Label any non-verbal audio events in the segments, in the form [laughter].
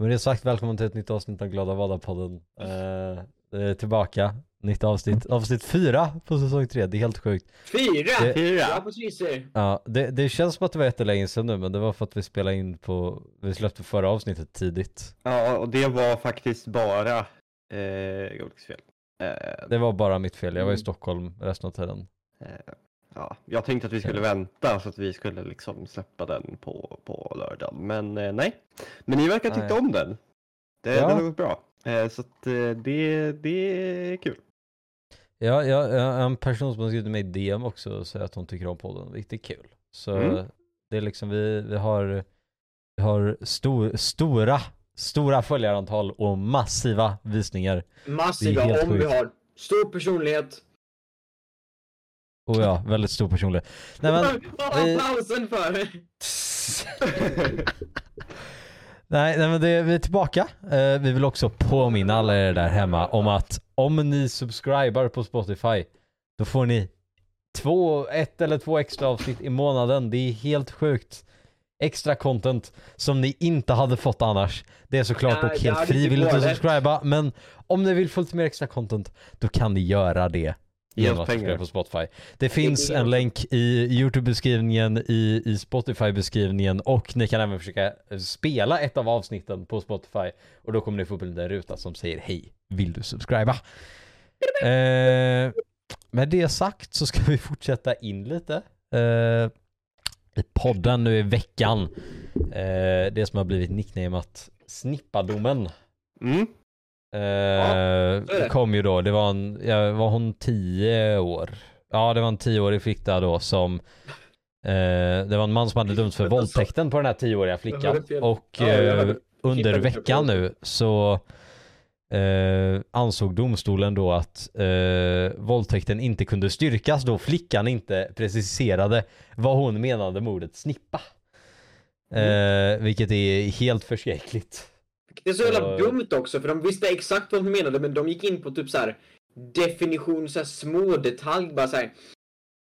Med det sagt, välkommen till ett nytt avsnitt av Glada Vada-podden. Eh, är tillbaka, nytt avsnitt. Avsnitt fyra på säsong tre, det är helt sjukt. Fyra! Det- Fyra. Ja, det, det känns som att det var jättelänge sedan nu, men det var för att vi spelade in på, vi släppte förra avsnittet tidigt. Ja, och det var faktiskt bara eh, fel. Eh, Det var bara mitt fel, jag var i Mm. Stockholm resten av tiden. eh, ja, jag tänkte att vi skulle vänta så att vi skulle liksom släppa den på, på lördagen, men eh, nej. Men ni verkar tycka om den. Det, Ja. Den har gått bra. Eh, så att eh, det, det är kul. Ja, är en person som har skrivit mig i DM också säger att hon tycker om podden, vilket är kul. Så Mm. det är liksom, vi, vi har, vi har stor, stora, stora följarantal och massiva visningar. Massiva om vi sjukt. har stor personlighet. Och ja, väldigt stor personlighet. Nej men, vi- applausen för? [laughs] nej, nej men det, vi är tillbaka. Eh, vi vill också påminna alla er där hemma om att om ni subscribar på Spotify, då får ni två, ett eller två extra avsnitt i månaden. Det är helt sjukt. Extra content som ni inte hade fått annars. Det är såklart dock helt frivilligt att subscriba, men om ni vill få lite mer extra content, då kan ni göra det. Ge Genom att pengar. på Spotify. Det finns en länk i Youtube-beskrivningen, i, i Spotify-beskrivningen och ni kan även försöka eh, spela ett av avsnitten på Spotify och då kommer ni få upp en liten ruta som säger hej, vill du subscriba? Eh, med det sagt så ska vi fortsätta in lite eh, i podden nu i veckan. Eh, det som har blivit nicknameat Snippadomen. Mm. Eh, är det. kom ju då, det var en, ja, var hon 10 år? Ja det var en 10-årig flicka då som eh, Det var en man som hade dömts för våldtäkten på den här 10-åriga Jag flickan och Ja, eh, under veckan nu så eh, ansåg domstolen då att eh, våldtäkten inte kunde styrkas då flickan inte preciserade vad hon menade med ordet snippa. Mm. Eh, vilket är helt förskräckligt. Det är så jävla dumt också för de visste exakt vad hon menade men de gick in på typ så här definition, så här små detalj bara så här.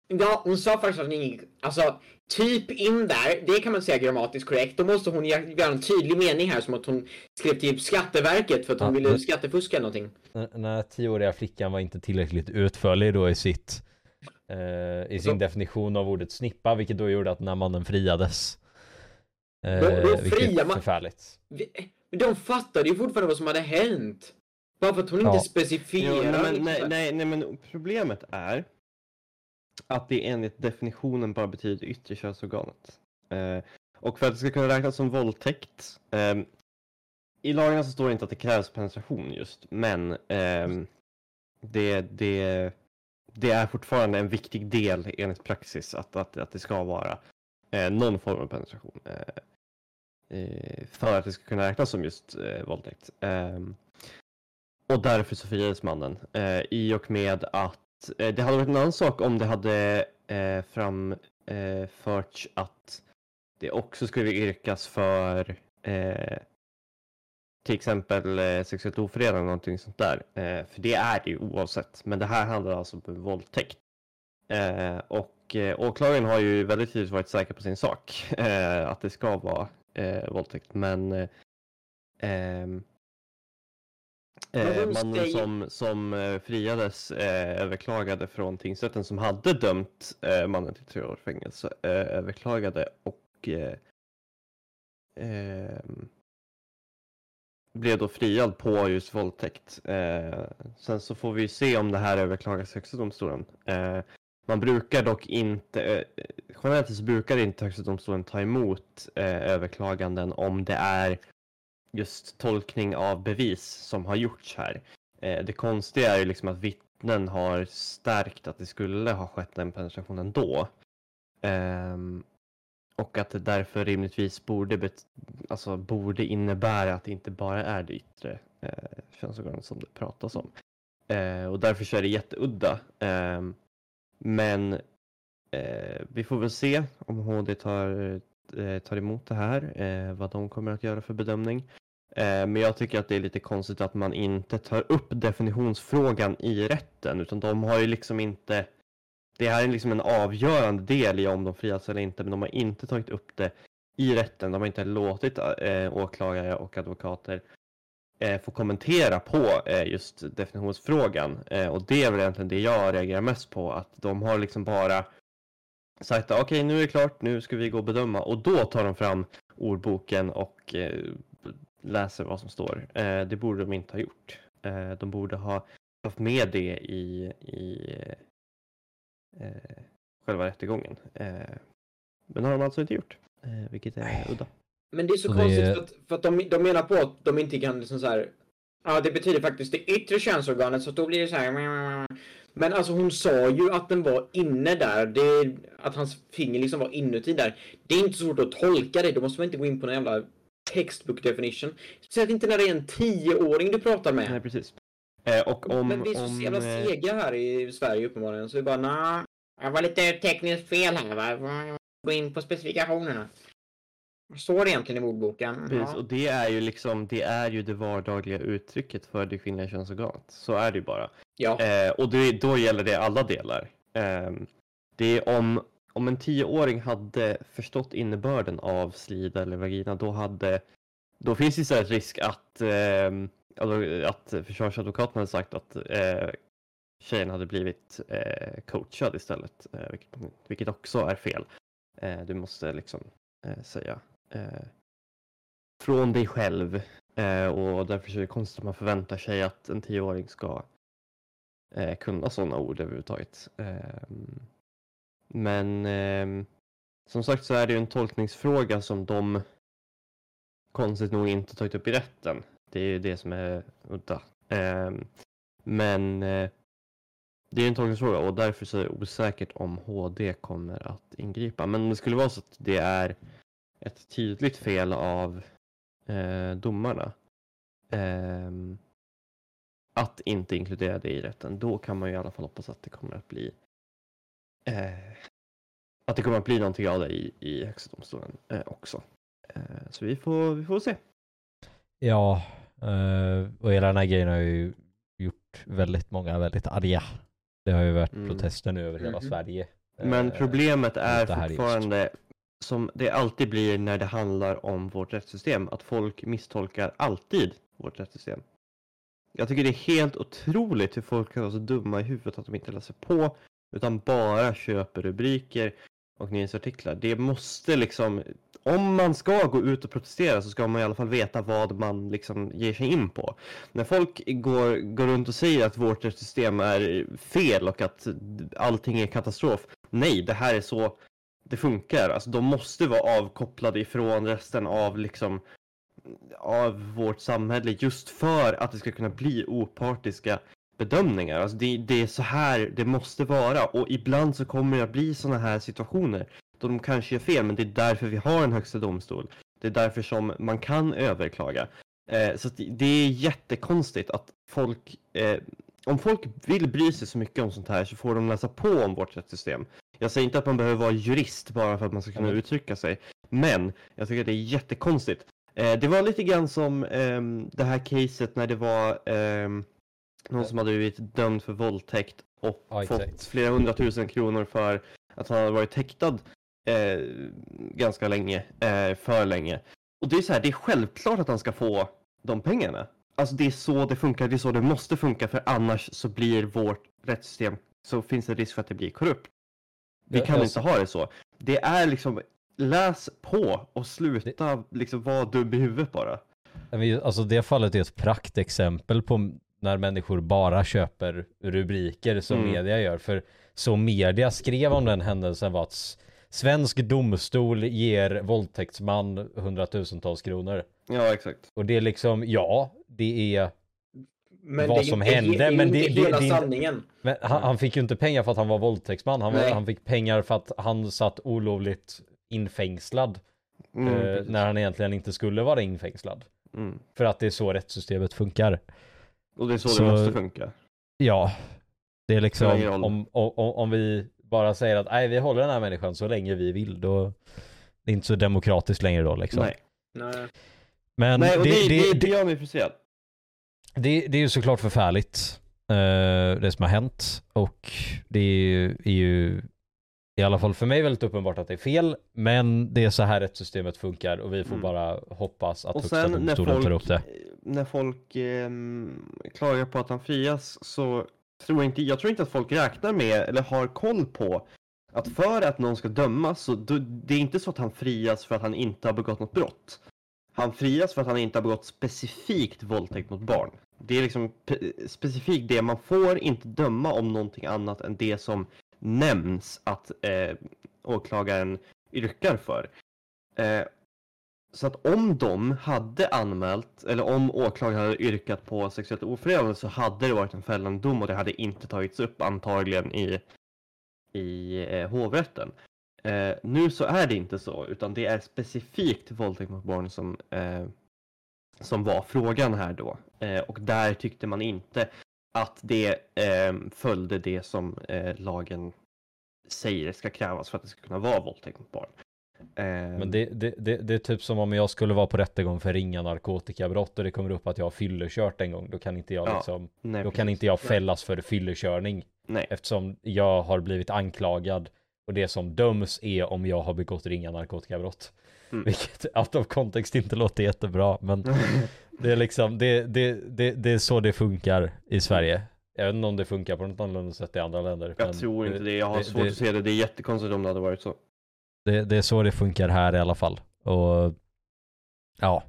Ja, hon sa faktiskt att ni, alltså typ in där, det kan man säga grammatiskt korrekt. Då måste hon gö- göra en tydlig mening här som att hon skrev till Skatteverket för att hon Ja, ville men- skattefuska eller någonting. Den här tioåriga flickan var inte tillräckligt utförlig då i sitt eh, i sin Så- definition av ordet snippa vilket då gjorde att den här mannen friades. Eh, Då- då vilket friar man- förfärligt. Vi- Men de fattade ju fortfarande vad som hade hänt. Bara för att hon Ja. inte Jo, specificerar. nej, men, nej, nej, nej, men problemet är att det enligt definitionen bara betyder yttre könsorganet. Eh, och för att det ska kunna räknas som våldtäkt ehm, i lagarna så står det inte att det krävs penetration just, men ehm, det, det, det är fortfarande en viktig del enligt praxis att, att, att det ska vara eh, någon form av penetration. Eh, eh, Eh, för att det ska kunna räknas som just eh, våldtäkt. Ehm, och därför så friades mannen. Eh, I och med att eh, det hade varit en annan sak om det hade eh, framförts eh, att det också skulle yrkas för eh, till exempel eh, sexuellt ofredande eller någonting sånt där. Eh, för det är det ju oavsett. Men det här handlar alltså om våldtäkt. Eh, och eh, åklagaren har ju väldigt tydligt varit säker på sin sak. [laughs] Eh, att det ska vara eh, våldtäkt. Men eh, ehm, Eh, mannen som, som eh, friades eh, överklagade från tingsrätten som hade dömt eh, mannen till tre år fängelse. Överklagade och eh, ehm, blev då friad på just våldtäkt. Eh, sen så får vi se om det här överklagas till Högsta domstolen. Eh, man brukar dock inte, eh, eh generellt så brukar inte Högsta domstolen ta emot eh, överklaganden om det är just tolkning av bevis som har gjorts här. Eh, det konstiga är ju liksom att vittnen har stärkt att det skulle ha skett en penetration ändå. Eh, och att det därför rimligtvis borde, bet- alltså borde innebära att det inte bara är det yttre eh, könsorganet som det pratas om. Eh, och därför så är det jätteudda. Ehm, men eh, vi får väl se om HD tar, eh, tar emot det här, eh, vad de kommer att göra för bedömning. Eh, Men jag tycker att det är lite konstigt att man inte tar upp definitionsfrågan i rätten utan de har ju liksom inte Det här är liksom en avgörande del i om de frias eller inte men de har inte tagit upp det i rätten, de har inte låtit eh, åklagare och advokater Eh, få kommentera på eh, just definitionsfrågan. Eh, och det är väl egentligen det jag reagerar mest på, att de har liksom bara sagt ah, okej okay, nu är det klart, nu ska vi gå och bedöma och då tar de fram ordboken och eh, läser vad som står. Eh, det borde de inte ha gjort. Eh, de borde ha haft med det i, i eh, själva rättegången. Eh, men det har de alltså inte gjort, eh, vilket är udda. Men det är så, så konstigt är... för att, för att de, de menar på att de inte kan liksom så här. Ja, det betyder faktiskt det yttre könsorganet så då blir det så här. Men alltså hon sa ju att den var inne där. Det, att hans finger liksom var inuti där. Det är inte så svårt att tolka det. Då måste man inte gå in på någon jävla textbook definition. Speciellt inte när det är en tioåring du pratar med. Nej, precis. Eh, och om, Men vi är så om, jävla eh, sega här i Sverige uppenbarligen. Så vi bara, nej. Jag var lite tekniskt fel här va. Gå in på specifikationerna. Står det egentligen i ordboken? Precis, ja. och det är ju liksom, det är ju det vardagliga uttrycket för det kvinnliga könsorganet. Så är det ju bara. Ja. Eh, och det, då gäller det alla delar. Eh, det är om, om en tioåring hade förstått innebörden av slida eller vagina, då hade, då finns det så här risk att, eh, att försvarsadvokaten hade sagt att eh, tjejen hade blivit eh, coachad istället, eh, vilket, vilket också är fel. Eh, du måste liksom eh, säga eh, från dig själv eh, och därför är det konstigt att man förväntar sig att en tioåring ska eh, kunna sådana ord överhuvudtaget. Eh, men eh, som sagt så är det ju en tolkningsfråga som de konstigt nog inte tagit upp i rätten. Det är ju det som är udda. Eh, men eh, det är en tolkningsfråga och därför så är det osäkert om HD kommer att ingripa. Men om det skulle vara så att det är ett tydligt fel av eh, domarna eh, att inte inkludera det i rätten, då kan man ju i alla fall hoppas att det kommer att bli eh, att det kommer att bli någonting av det i, i Högsta domstolen eh, också. Eh, så vi får, vi får se. Ja, eh, och hela den här grejen har ju gjort väldigt många väldigt arga. Det har ju varit mm. protester nu över hela mm. Sverige. Men problemet är fortfarande som det alltid blir när det handlar om vårt rättssystem. Att folk misstolkar alltid vårt rättssystem. Jag tycker det är helt otroligt hur folk kan vara så dumma i huvudet att de inte läser på utan bara köper rubriker och nyhetsartiklar. Det måste liksom, om man ska gå ut och protestera så ska man i alla fall veta vad man liksom ger sig in på. När folk går, går runt och säger att vårt rättssystem är fel och att allting är katastrof. Nej, det här är så det funkar. Alltså de måste vara avkopplade ifrån resten av liksom av vårt samhälle just för att det ska kunna bli opartiska bedömningar. Alltså det, det är så här det måste vara och ibland så kommer det att bli sådana här situationer då de kanske gör fel men det är därför vi har en högsta domstol. Det är därför som man kan överklaga. Eh, så det, det är jättekonstigt att folk eh, om folk vill bry sig så mycket om sånt här så får de läsa på om vårt rättssystem. Jag säger inte att man behöver vara jurist bara för att man ska kunna mm. uttrycka sig. Men jag tycker att det är jättekonstigt. Eh, det var lite grann som eh, det här caset när det var eh, någon som hade blivit dömd för våldtäkt och ja, fått flera hundratusen kronor för att han hade varit häktad eh, ganska länge, eh, för länge. Och det är så här, det är självklart att han ska få de pengarna. Alltså det är så det funkar, det är så det måste funka för annars så blir vårt rättssystem så finns det risk för att det blir korrupt. Vi kan inte ha det så. Det är liksom, läs på och sluta liksom vara dum i huvudet bara. Alltså det fallet är ett praktexempel på när människor bara köper rubriker som mm. media gör. För så media skrev om den händelsen var att svensk domstol ger våldtäktsman hundratusentals kronor. Ja, exakt. Och det är liksom, ja, det är men vad som hände. Det, men det, det, hela det, sanningen. Men han, han, fick ju inte pengar för att han var våldtäktsman. Han, han fick pengar för att han satt olovligt infängslad. Mm, eh, när han egentligen inte skulle vara infängslad. Mm. För att det är så rättssystemet funkar. Och det är så, så det måste funka. Ja. Det är liksom om, om, om vi bara säger att nej vi håller den här människan så länge vi vill då det är inte så demokratiskt längre då liksom. Nej. Nej. Men nej, och det, det, det, det gör mig frustrerad. Det, det är ju såklart förfärligt uh, det som har hänt och det är ju i alla fall för mig väldigt uppenbart att det är fel. Men det är så här rättssystemet funkar och vi får Mm. bara hoppas att Och högsta domstolen tar upp folk, det. när folk ehm, klagar på att han frias så tror jag inte, jag tror inte att folk räknar med eller har koll på att för att någon ska dömas så det är inte så att han frias för att han inte har begått något brott. Han frias för att han inte har begått specifikt våldtäkt mot barn. Det är liksom specifikt det, man får inte döma om någonting annat än det som nämns att eh, åklagaren yrkar för. Eh, så att om de hade anmält, eller om åklagaren hade yrkat på sexuellt ofredande så hade det varit en fällande dom och det hade inte tagits upp antagligen i, i eh, hovrätten. Eh, nu så är det inte så, utan det är specifikt våldtäkt mot barn som, eh, som var frågan här då. Eh, och där tyckte man inte att det eh, följde det som eh, lagen säger ska krävas för att det ska kunna vara våldtäkt mot barn. Eh, Men det, det, det, det är typ som om jag skulle vara på rättegång för ringa narkotikabrott och det kommer upp att jag har fyllekört en gång. Då kan inte jag Ja, liksom, nej, då kan inte jag fällas för fyllekörning. Nej. Eftersom jag har blivit anklagad och det som döms är om jag har begått ringa narkotikabrott. Mm. Vilket out of context inte låter jättebra men [laughs] det är liksom, det, det, det, det är så det funkar i Sverige. Jag vet inte om det funkar på något annorlunda sätt i andra länder. Jag tror inte det. Jag har det- svårt det- att se det. Det är jättekonstigt om det hade varit så. Det, det är så det funkar här i alla fall. Och ja.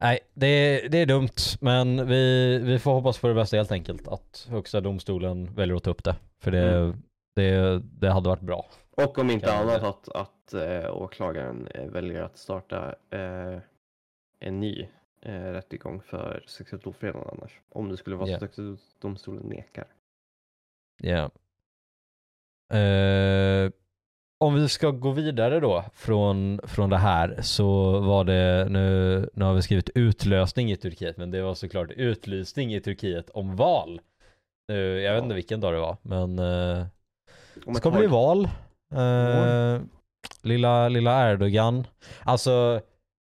Nej, det, är- det är dumt. Men vi, vi får hoppas på det bästa helt enkelt. Att högsta domstolen väljer att ta upp det. För det, Mm. Det, det hade varit bra. Och om inte annat att, att äh, åklagaren eh, väljer att starta eh, en ny äh, rättegång för sexuellt ofredande annars. Om det skulle vara Ja. så att domstolen nekar. Ja. Eh, om vi ska gå vidare då från, från det här så var det, nu, nu har vi skrivit utlösning i Turkiet men det var såklart utlysning i Turkiet om val. Jag vet inte vilken dag det var men Om det ska bli val. Eh, lilla, lilla Erdogan. Alltså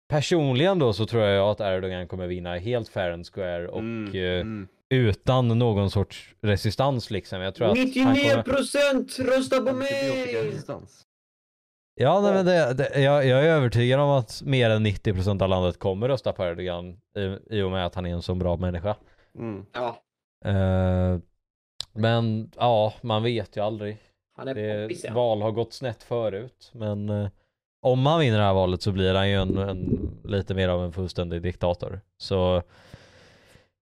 personligen då så tror jag att Erdogan kommer vinna helt fair and square och Mm, eh, mm. utan någon sorts resistans liksom. Jag tror att han 99 kommer... procent rösta på mig! Ja, nej, men det, det, jag, jag är övertygad om att mer än 90% av landet kommer rösta på Erdogan i, i och med att han är en så bra människa. Mm. Ja, Eh, men ja, man vet ju aldrig. Han är Det, poppis ja. val har gått snett förut, men eh, om han vinner det här valet så blir han ju en, en, lite mer av en fullständig diktator. Så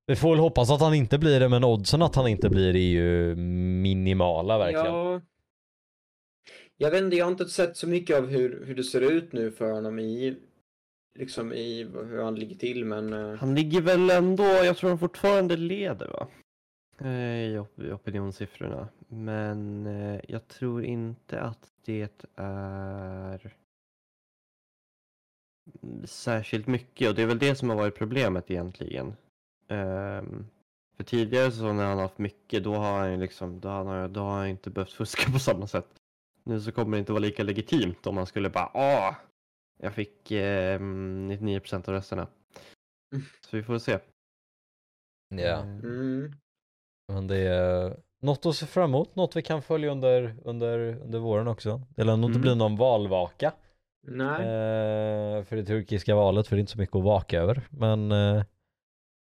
vi får väl hoppas att han inte blir det, men oddsen att han inte blir det är ju minimala verkligen. Ja. Jag vet inte, jag har inte sett så mycket av hur, hur det ser ut nu för honom i liksom i hur han ligger till men eh, Han ligger väl ändå, jag tror han fortfarande leder va? Eh, I op- i opinionssiffrorna. Men eh, jag tror inte att det är särskilt mycket och det är väl det som har varit problemet egentligen. Ehm, för tidigare så när han har haft mycket då har han ju liksom, då har han, då har han inte behövt [laughs] fuska på samma sätt. Nu så kommer det inte vara lika legitimt om man skulle bara åh, jag fick eh, 99% av rösterna. Så vi får se. Ja. Eh, mm. Men det är något att se fram emot, något vi kan följa under, under, under våren också. Det lär nog inte Mm. bli någon valvaka Nej. eh, för det turkiska valet, för det är inte så mycket att vaka över. Men eh,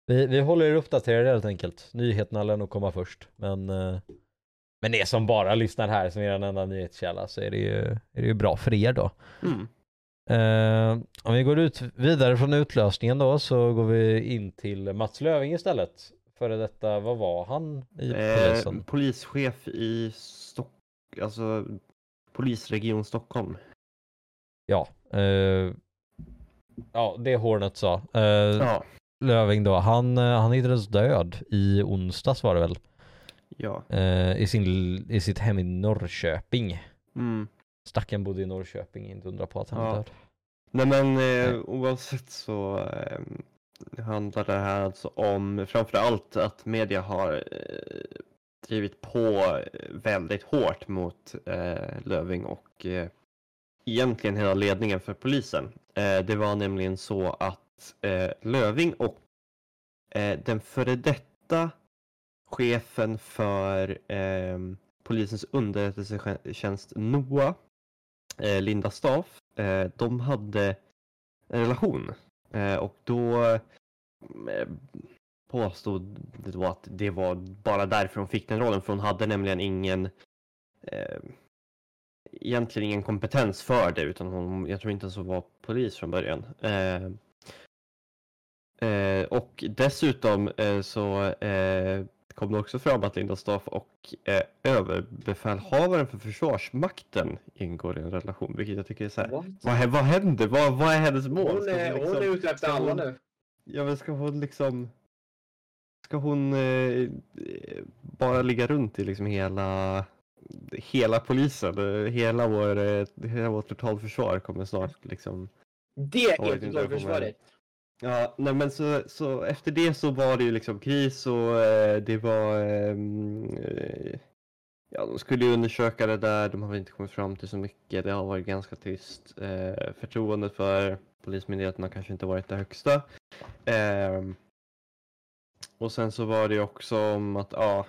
vi, vi håller er uppdaterade helt enkelt. Nyheterna lär nog komma först. Men, eh, men ni som bara lyssnar här som er enda nyhetskälla så är det ju, är det ju bra för er då. Mm. Eh, om vi går ut vidare från utlösningen då så går vi in till Mats Löving istället. Före detta, vad var han i Eh, polisen? polischef i Stock... Alltså polisregion Stockholm. Ja, eh, ja det Hornet sa. Eh, Ja. Löving då, han, eh, han hittades död i onsdags var det väl? Ja. Eh, i, sin, I sitt hem i Norrköping. Mm. Stackaren bodde i Norrköping, inte undra på att han är Ja. död. Nej men eh, oavsett så eh, handlar det här alltså om framförallt att media har eh, drivit på väldigt hårt mot eh, Löving och eh, egentligen hela ledningen för polisen. Eh, det var nämligen så att eh, Löving och eh, den före detta chefen för eh, polisens underrättelsetjänst NOA, eh, Linda Staff, eh, de hade en relation. Eh, och då eh, påstod det då att det var bara därför hon fick den rollen, för hon hade nämligen ingen eh, egentligen ingen kompetens för det, utan hon, jag tror inte ens hon var polis från början. Eh, eh, och dessutom eh, så eh, kom det också fram att Linda Staff och eh, överbefälhavaren för Försvarsmakten ingår i en relation, vilket jag tycker är så här, What? vad, vad händer? Vad, vad är hennes mål? Hon är, liksom- hon är ute efter alla nu. Ja men ska hon liksom Ska hon eh, bara ligga runt i liksom hela Hela polisen, eh, hela vår, eh, hela vårt totalförsvar kommer snart liksom Det är totalförsvaret. Ja, nej men så, så efter det så var det ju liksom kris och eh, det var ehm, eh, Ja, de skulle ju undersöka det där, de har väl inte kommit fram till så mycket, det har varit ganska tyst. Eh, förtroendet för Polismyndigheten har kanske inte varit det högsta. Eh, och sen så var det ju också om att, ja,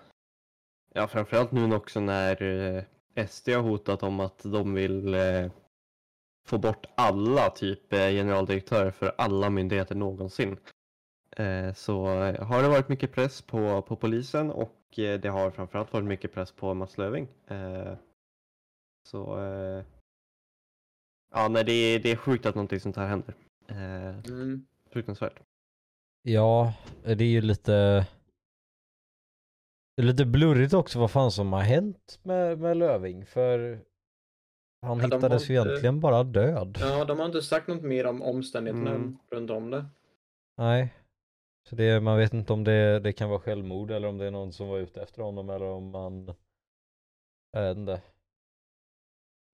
ja framförallt nu också när eh, SD har hotat om att de vill eh, få bort alla typ eh, generaldirektörer för alla myndigheter någonsin. Eh, så eh, har det varit mycket press på, på polisen och det har framförallt varit mycket press på Mats Löfving. Så ja, nej, det, är, det är sjukt att någonting sånt här händer. Mm. fruktansvärt. Ja, det är ju lite... Det är lite blurrigt också vad fan som har hänt med, med Löving för han Ja, de hittades ju inte- egentligen bara död. Ja, de har inte sagt något mer om omständigheterna Mm. runt om det. Nej. Så det, man vet inte om det, det kan vara självmord eller om det är någon som var ute efter honom eller om man, jag vet inte,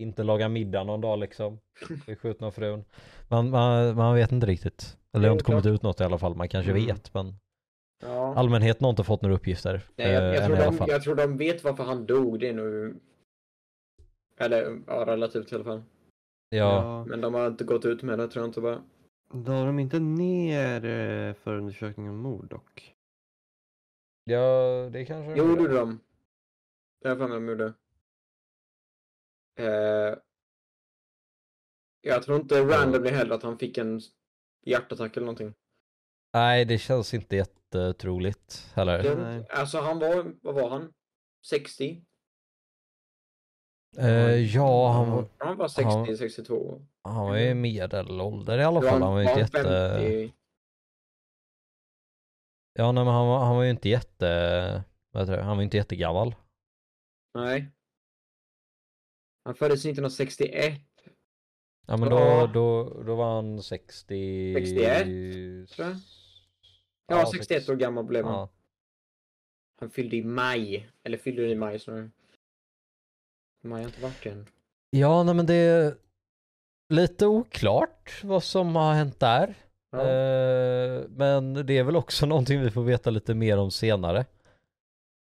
inte lagar middag någon dag liksom. Vid skjutna av frun. Man, man, man vet inte riktigt. Eller det har inte kommit klart. ut något i alla fall. Man kanske Mm. vet men Ja. allmänheten har inte fått några uppgifter. Nej, jag, eh, jag, än tror de, jag tror de vet varför han dog, det är nog... Eller, ja, relativt i alla fall. Ja, Men de har inte gått ut med det, tror jag inte bara. Då har de inte ner eh, förundersökningen om mord dock. ja det kanske de Jo, det gjorde. gjorde de. Det har jag för mig de gjorde. Eh, jag tror inte randomly heller att han fick en hjärtattack eller någonting. Nej, det känns inte jättetroligt heller. Det, Nej. alltså han var, vad var han? 60? Eh, ja, han var, Han var 60, Han- 62. han var ju medelålder i alla fall. Han var ju inte jätte... 50. Ja, nej, men han var, han var ju inte jätte... Vad heter det? Han var ju inte jättegammal. Nej. Han föddes 1961, Ja, men då, Ja. då, då var han 60... 61, tror jag. Ja, 61 sex- år gammal blev han. Ja. Han fyllde i maj. Eller fyllde i maj snarare. Maj har inte varit än. ja, nej men det är lite oklart vad som har hänt där. Ja. Eh, men det är väl också [laughs] någonting vi får veta lite mer om senare.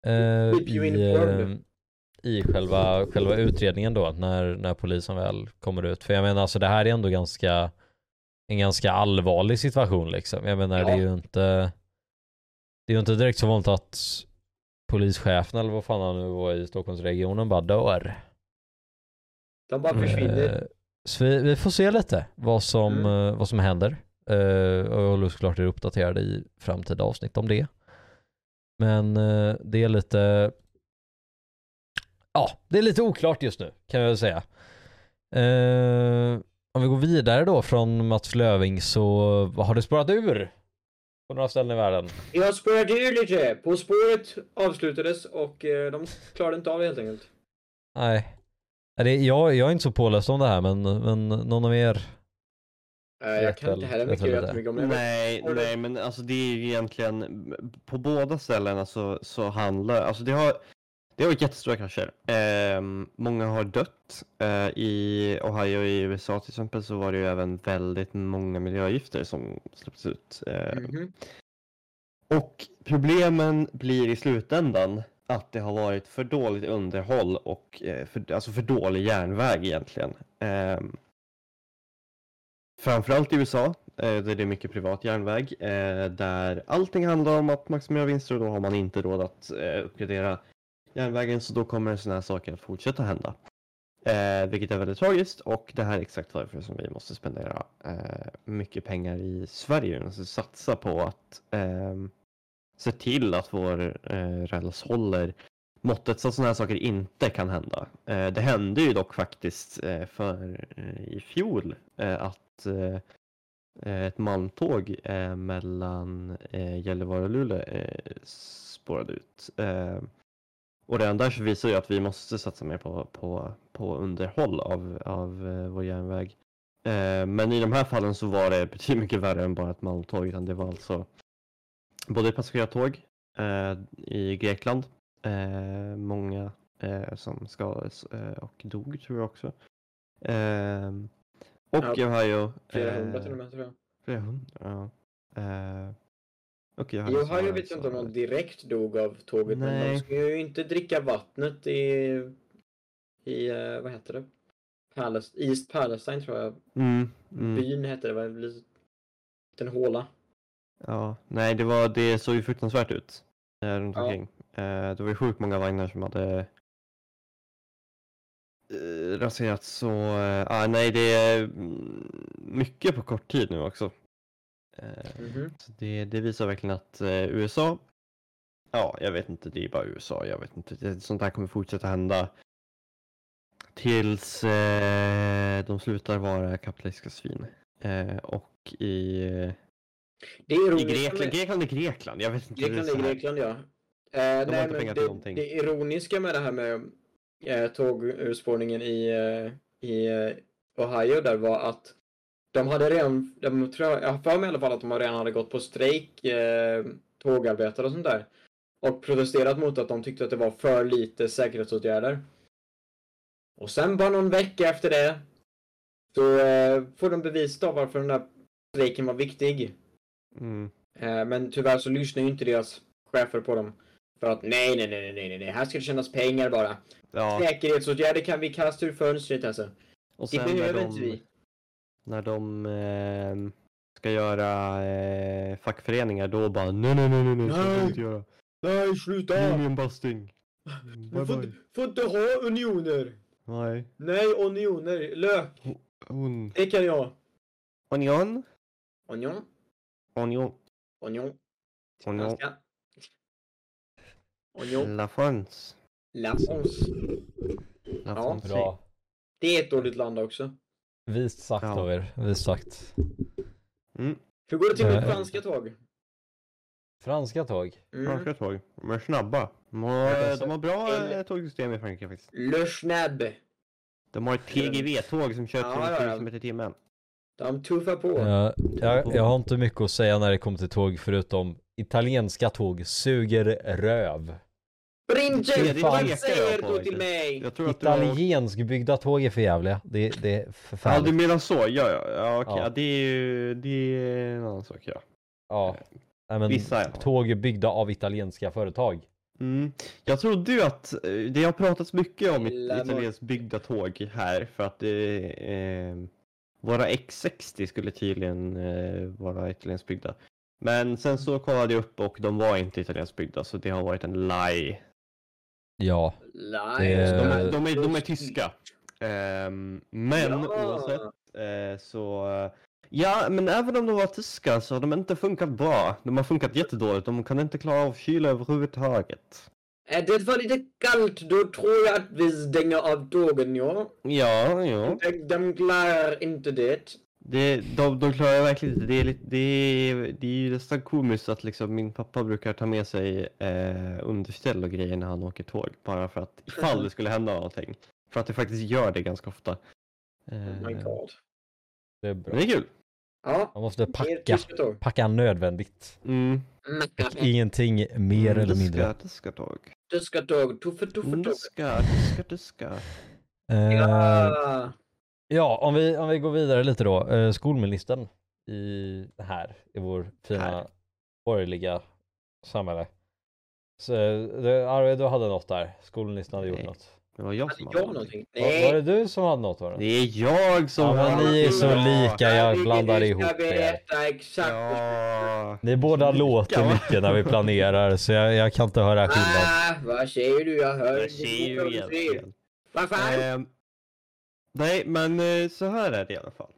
Eh, i, eh, I själva, själva utredningen då, när, när polisen väl kommer ut. För jag menar, alltså det här är ändå ganska, en ganska allvarlig situation liksom. Jag menar, det är Ja. ju inte, det är ju inte direkt så vanligt att polischefen eller vad fan han nu var i Stockholmsregionen bara dör. De bara försvinner. Eh, Så vi, vi får se lite vad som, Mm. eh, vad som händer. Eh, och jag håller såklart er uppdaterade i framtida avsnitt om det. Men eh, det är lite Ja, det är lite oklart just nu kan jag väl säga. Eh, om vi går vidare då från Mats Löving så har det spårat ur på några ställen i världen. Jag spårade ur lite. På spåret avslutades och eh, de klarade inte av det helt enkelt. Nej. Det, jag, jag är inte så påläst om det här men, men någon av er? Eh, jag kan inte heller vet mycket, jättemycket om det. Nej, nej, men alltså det är ju egentligen på båda ställena så, så handlar, alltså det har, det har varit jättestora krascher. Ehm, många har dött. Eh, I Ohio i USA till exempel så var det ju även väldigt många miljögifter som släpptes ut. Eh, Mhm. Och problemen blir i slutändan att det har varit för dåligt underhåll och eh, för, alltså för dålig järnväg egentligen. Ehm, framförallt i USA, eh, där det är mycket privat järnväg, eh, där allting handlar om att maximera vinster och då har man inte råd att eh, uppgradera järnvägen så då kommer sådana här saker att fortsätta hända. Eh, vilket är väldigt tragiskt och det här är exakt varför som vi måste spendera eh, mycket pengar i Sverige. Alltså satsa på att eh, se till att vår eh, räls håller måttet så att sådana här saker inte kan hända. Eh, det hände ju dock faktiskt eh, för eh, i fjol eh, att eh, eh ett malmtåg eh, mellan eh, Gällivare och Luleå eh, spårade ut. Ehm, och redan där så visar ju att vi måste satsa mer på, på, på underhåll av, av eh, vår järnväg. Eh, men i de här fallen så var det betydligt mycket värre än bara ett malmtåg. Utan det var alltså både passagerartåg eh, i Grekland, eh, många som skadades och dog tror jag också. Och Ja, Ohio. Flera hundra till och med tror jag. Flera hundra, ja. Och så Ohio var vet jag inte om någon direkt dog av tåget, men Nej. de ska ju inte dricka vattnet i, i eh, vad heter det? Palest East Palestine tror jag Mm, mm. byn hette det, var en liten håla. Ja, nej det var, det såg ju fruktansvärt ut eh, runt Ja. omkring. Eh, det var ju sjukt många vagnar som hade eh, raserats så, ah, nej det är mm, mycket på kort tid nu också. Mhm. så det, det visar verkligen att eh, USA, ja jag vet inte, det är bara USA, jag vet inte, sånt här kommer fortsätta hända tills eh, de slutar vara kapitalistiska svin. Och i Det är i Grekland, med, Grekland är Grekland, jag vet inte. Grekland är är. Grekland ja. Eh, nej, inte men det, det ironiska med det här med eh, tågurspårningen i, eh, i Ohio där var att de hade redan, de tror jag, jag har för mig i alla fall att de redan hade gått på strejk, eh, tågarbetare och sånt där. Och protesterat mot att de tyckte att det var för lite säkerhetsåtgärder. Och sen bara någon vecka efter det så eh, får de bevis då varför den där strejken var viktig. Mm. Eh, Men tyvärr så lyssnar ju inte deras chefer på dem. För att nej, nej, nej, nej, nej, nej, här ska det tjänas pengar bara. Ja, Säkerhetsåtgärder kan vi kasta ur fönstret alltså. och Det sen när behöver inte de, vi. När de eh, ska göra eh, fackföreningar då bara nej, nej, nej, nej, nej, så får vi Nej. inte göra. Nej, sluta! Union busting. Bye får, bye. inte- får inte ha unioner! Nej. Nej, unioner. Lök, Un. det kan jag. Onion. Onion. union, Onion. franska. Union, La France. La France. La Ja. France. Bra. Det är ett dåligt land också. Vist sagt Ja. av er. Vist sagt. Mm. Hur går det till med Eh. franska tåg? Franska tåg. Mm. Franska tåg. De är snabba. De har, Ja, de har bra eller- eh, tågsystem i Frankrike faktiskt. Le Schnabb. De har ett TGV-tåg som kör Ja, 300 ja, ja. km i timmen. De tuffar på. Jag, jag, jag har inte mycket att säga när det kommer till tåg förutom italienska tåg suger röv. Det vad säger du till mig? Jag tror att du har... Italienskbyggda tåg är för jävliga. Det, det är Ja, förfärligt. du menar så. Ja, ja. ja, okej. Ja. ja. det är ju det är en annan sak, ja. Ja. Nej, men Vissa, ja. Tåg är byggda av italienska företag. Mm. Jag trodde ju att, eh, det har pratats mycket om italienskt byggda tåg här för att eh, våra X60 skulle tydligen eh, vara italienskt byggda. Men sen så kollade jag upp och de var inte italienskt byggda så det har varit en lie. Ja. Nej, de, är, de, är, de är tyska. Ehm, men Ja. oavsett eh, så eh, Ja, men även om de var tyska så har de inte funkat bra. De har funkat jättedåligt. De kan inte klara av kyla överhuvudtaget. Är det var lite kallt, då tror jag att vi stänger av tågen, ja. Ja, ja. De, de klarar inte det. Det, de, de klarar verkligen inte. Det är, lite, det, är, det är ju nästan komiskt att liksom min pappa brukar ta med sig eh, underställ och grejer när han åker tåg. Bara för att ifall det skulle hända någonting. För att det faktiskt gör det ganska ofta. Oh my Eh, god. Det är men bra. det är kul. Ja, Man måste packa. Packa nödvändigt. Mm. Ingenting mer eller mindre. Tyska tåg. Tyska tåg, tuffe tuffe tåg. Tyska, tyska, tyska. Eh, Ja. Ja, om vi, om vi går vidare lite då. Eh, skolministern i här i vår fina Här. borgerliga samhälle. Så, det, Arvid, du hade något där. Skolministern hade gjort Nej. något. Det var jag som Hade hade jag någonting. någonting? Var, var Nej. det du som hade något Aron? Det är jag som Ja, men har ni är så lika, jag blandar ihop ska er. berätta exakt. Ja. Ni båda låter va? mycket när vi planerar så jag, jag kan inte höra skillnad. Ah, vad säger du? Jag hör inte. Vad fan? Nej, men eh, så här är det i alla fall.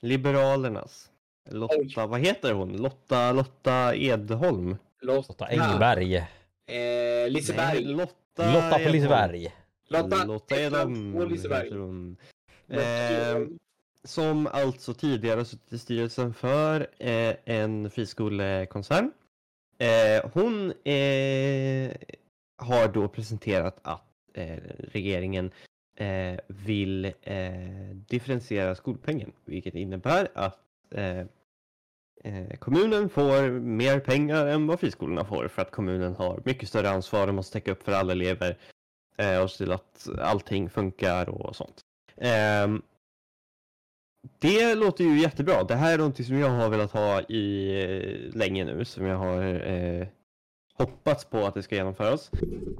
Liberalernas. Lotta, Oj. vad heter hon? Lotta, Lotta Edholm? Lotta Engberg. Eh, Liseberg. Nej, Lotta, Lotta på Edholm. Liseberg. Lotta, Lotta Edholm på Liseberg. Ehm, som alltså tidigare suttit i styrelsen för eh, en friskolekoncern. Eh, hon eh, har då presenterat att eh, regeringen eh, vill eh, differentiera skolpengen, vilket innebär att eh, eh, kommunen får mer pengar än vad friskolorna får för att kommunen har mycket större ansvar och måste täcka upp för alla elever eh, och se till att allting funkar och sånt. Ehm, det låter ju jättebra. Det här är någonting som jag har velat ha i eh, länge nu, som jag har eh, hoppats på att det ska genomföras.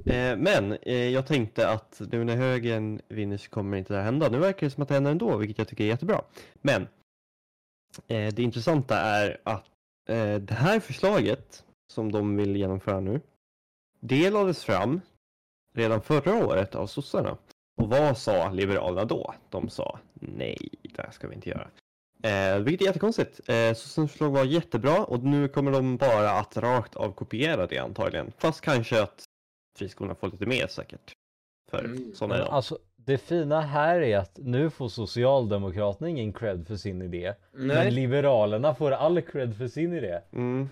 Eh, men eh, jag tänkte att nu när högern vinner så kommer inte det här hända. Nu verkar det som att det händer ändå, vilket jag tycker är jättebra. Men eh, det intressanta är att eh, det här förslaget som de vill genomföra nu, det lades fram redan förra året av sossarna. Och vad sa Liberalerna då? De sa nej, det här ska vi inte göra. Eh, vilket är jättekonstigt. Eh, Sossarnas förslag var jättebra och nu kommer de bara att rakt av kopiera det antagligen. Fast kanske att friskolorna får lite mer säkert. För Mm. sådana är Men de. alltså det fina här är att nu får Socialdemokraterna ingen cred för sin idé. Men Nej. Liberalerna får all cred för sin idé. Mm.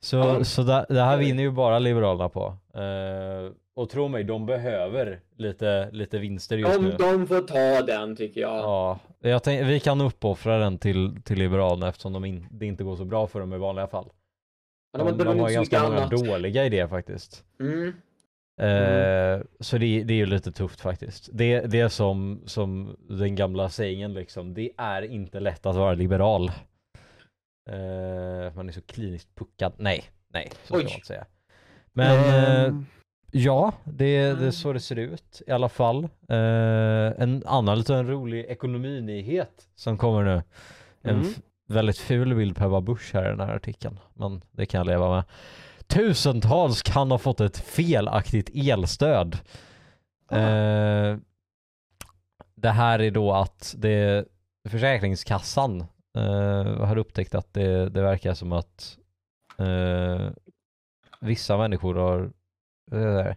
Så, Ja. så det, det här vinner ju bara Liberalerna på. Eh, och tro mig, de behöver lite, lite vinster just nu. De, de får ta den tycker jag. Ja, jag tänk, vi kan uppoffra den till, till Liberalerna eftersom de in, det inte går så bra för dem i vanliga fall. Men De, de, de, har ganska många annat. dåliga idéer faktiskt. Mm. Eh, Så det, det är ju lite tufft faktiskt. Det, det är som, som den gamla sägningen liksom. Det är inte lätt att vara liberal. Eh, man är så kliniskt puckad. Nej, nej, så ska man inte säga. Men eh, Ehm, ja, det, det är Mm. så det ser ut i alla fall. Eh, en annan liten rolig ekonominyhet som kommer nu. En Mm. väldigt ful bild på Ebba Busch här i den här artikeln. Men det kan jag leva med. Tusentals kan ha fått ett felaktigt elstöd. Ah. Eh, det här är då att det, Försäkringskassan eh, har upptäckt att det, det verkar som att eh, vissa människor har, det,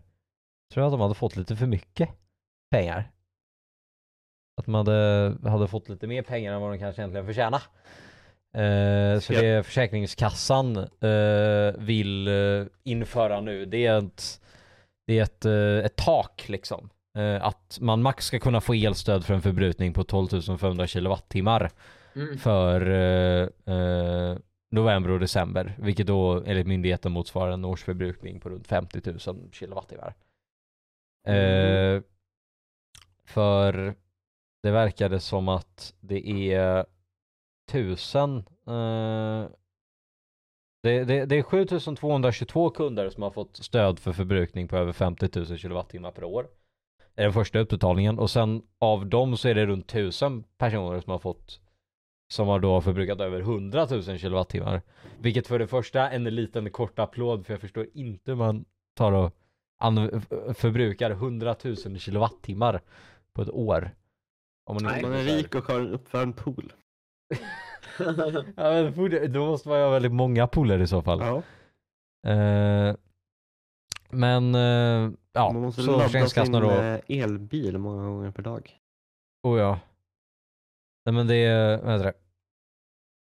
tror jag att de hade fått lite för mycket pengar. Att de hade, hade fått lite mer pengar än vad de kanske egentligen förtjänar. Eh, så det Försäkringskassan eh, vill eh, införa nu, det är ett, det är ett, eh, ett tak liksom. Eh, att man max ska kunna få elstöd för en förbrukning på 12 500 kilowattimmar Mm. för eh, november och december, vilket då enligt myndigheten motsvarar en årsförbrukning på runt 50 000 kilowattimmar. Eh, för det verkade som att det är tusen eh, det, det, det är 7222 kunder som har fått stöd för förbrukning på över 50 000 kilowattimmar per år. Det är den första utbetalningen och sen av dem så är det runt 1000 personer som har fått som har då förbrukat över 100 000 kilowattimmar. Vilket för det första en liten kort applåd för jag förstår inte hur man tar och förbrukar 100 000 kilowattimmar på ett år. Om man, Nej. Man är rik och har en uppvärmd pool. [laughs] Ja, men då måste man ju ha väldigt många pooler i så fall. Ja. Eh, men eh, ja, Man måste så Försäkringskassan då. eh, elbil många gånger per dag. Oh ja. Nej men det är, vad heter det?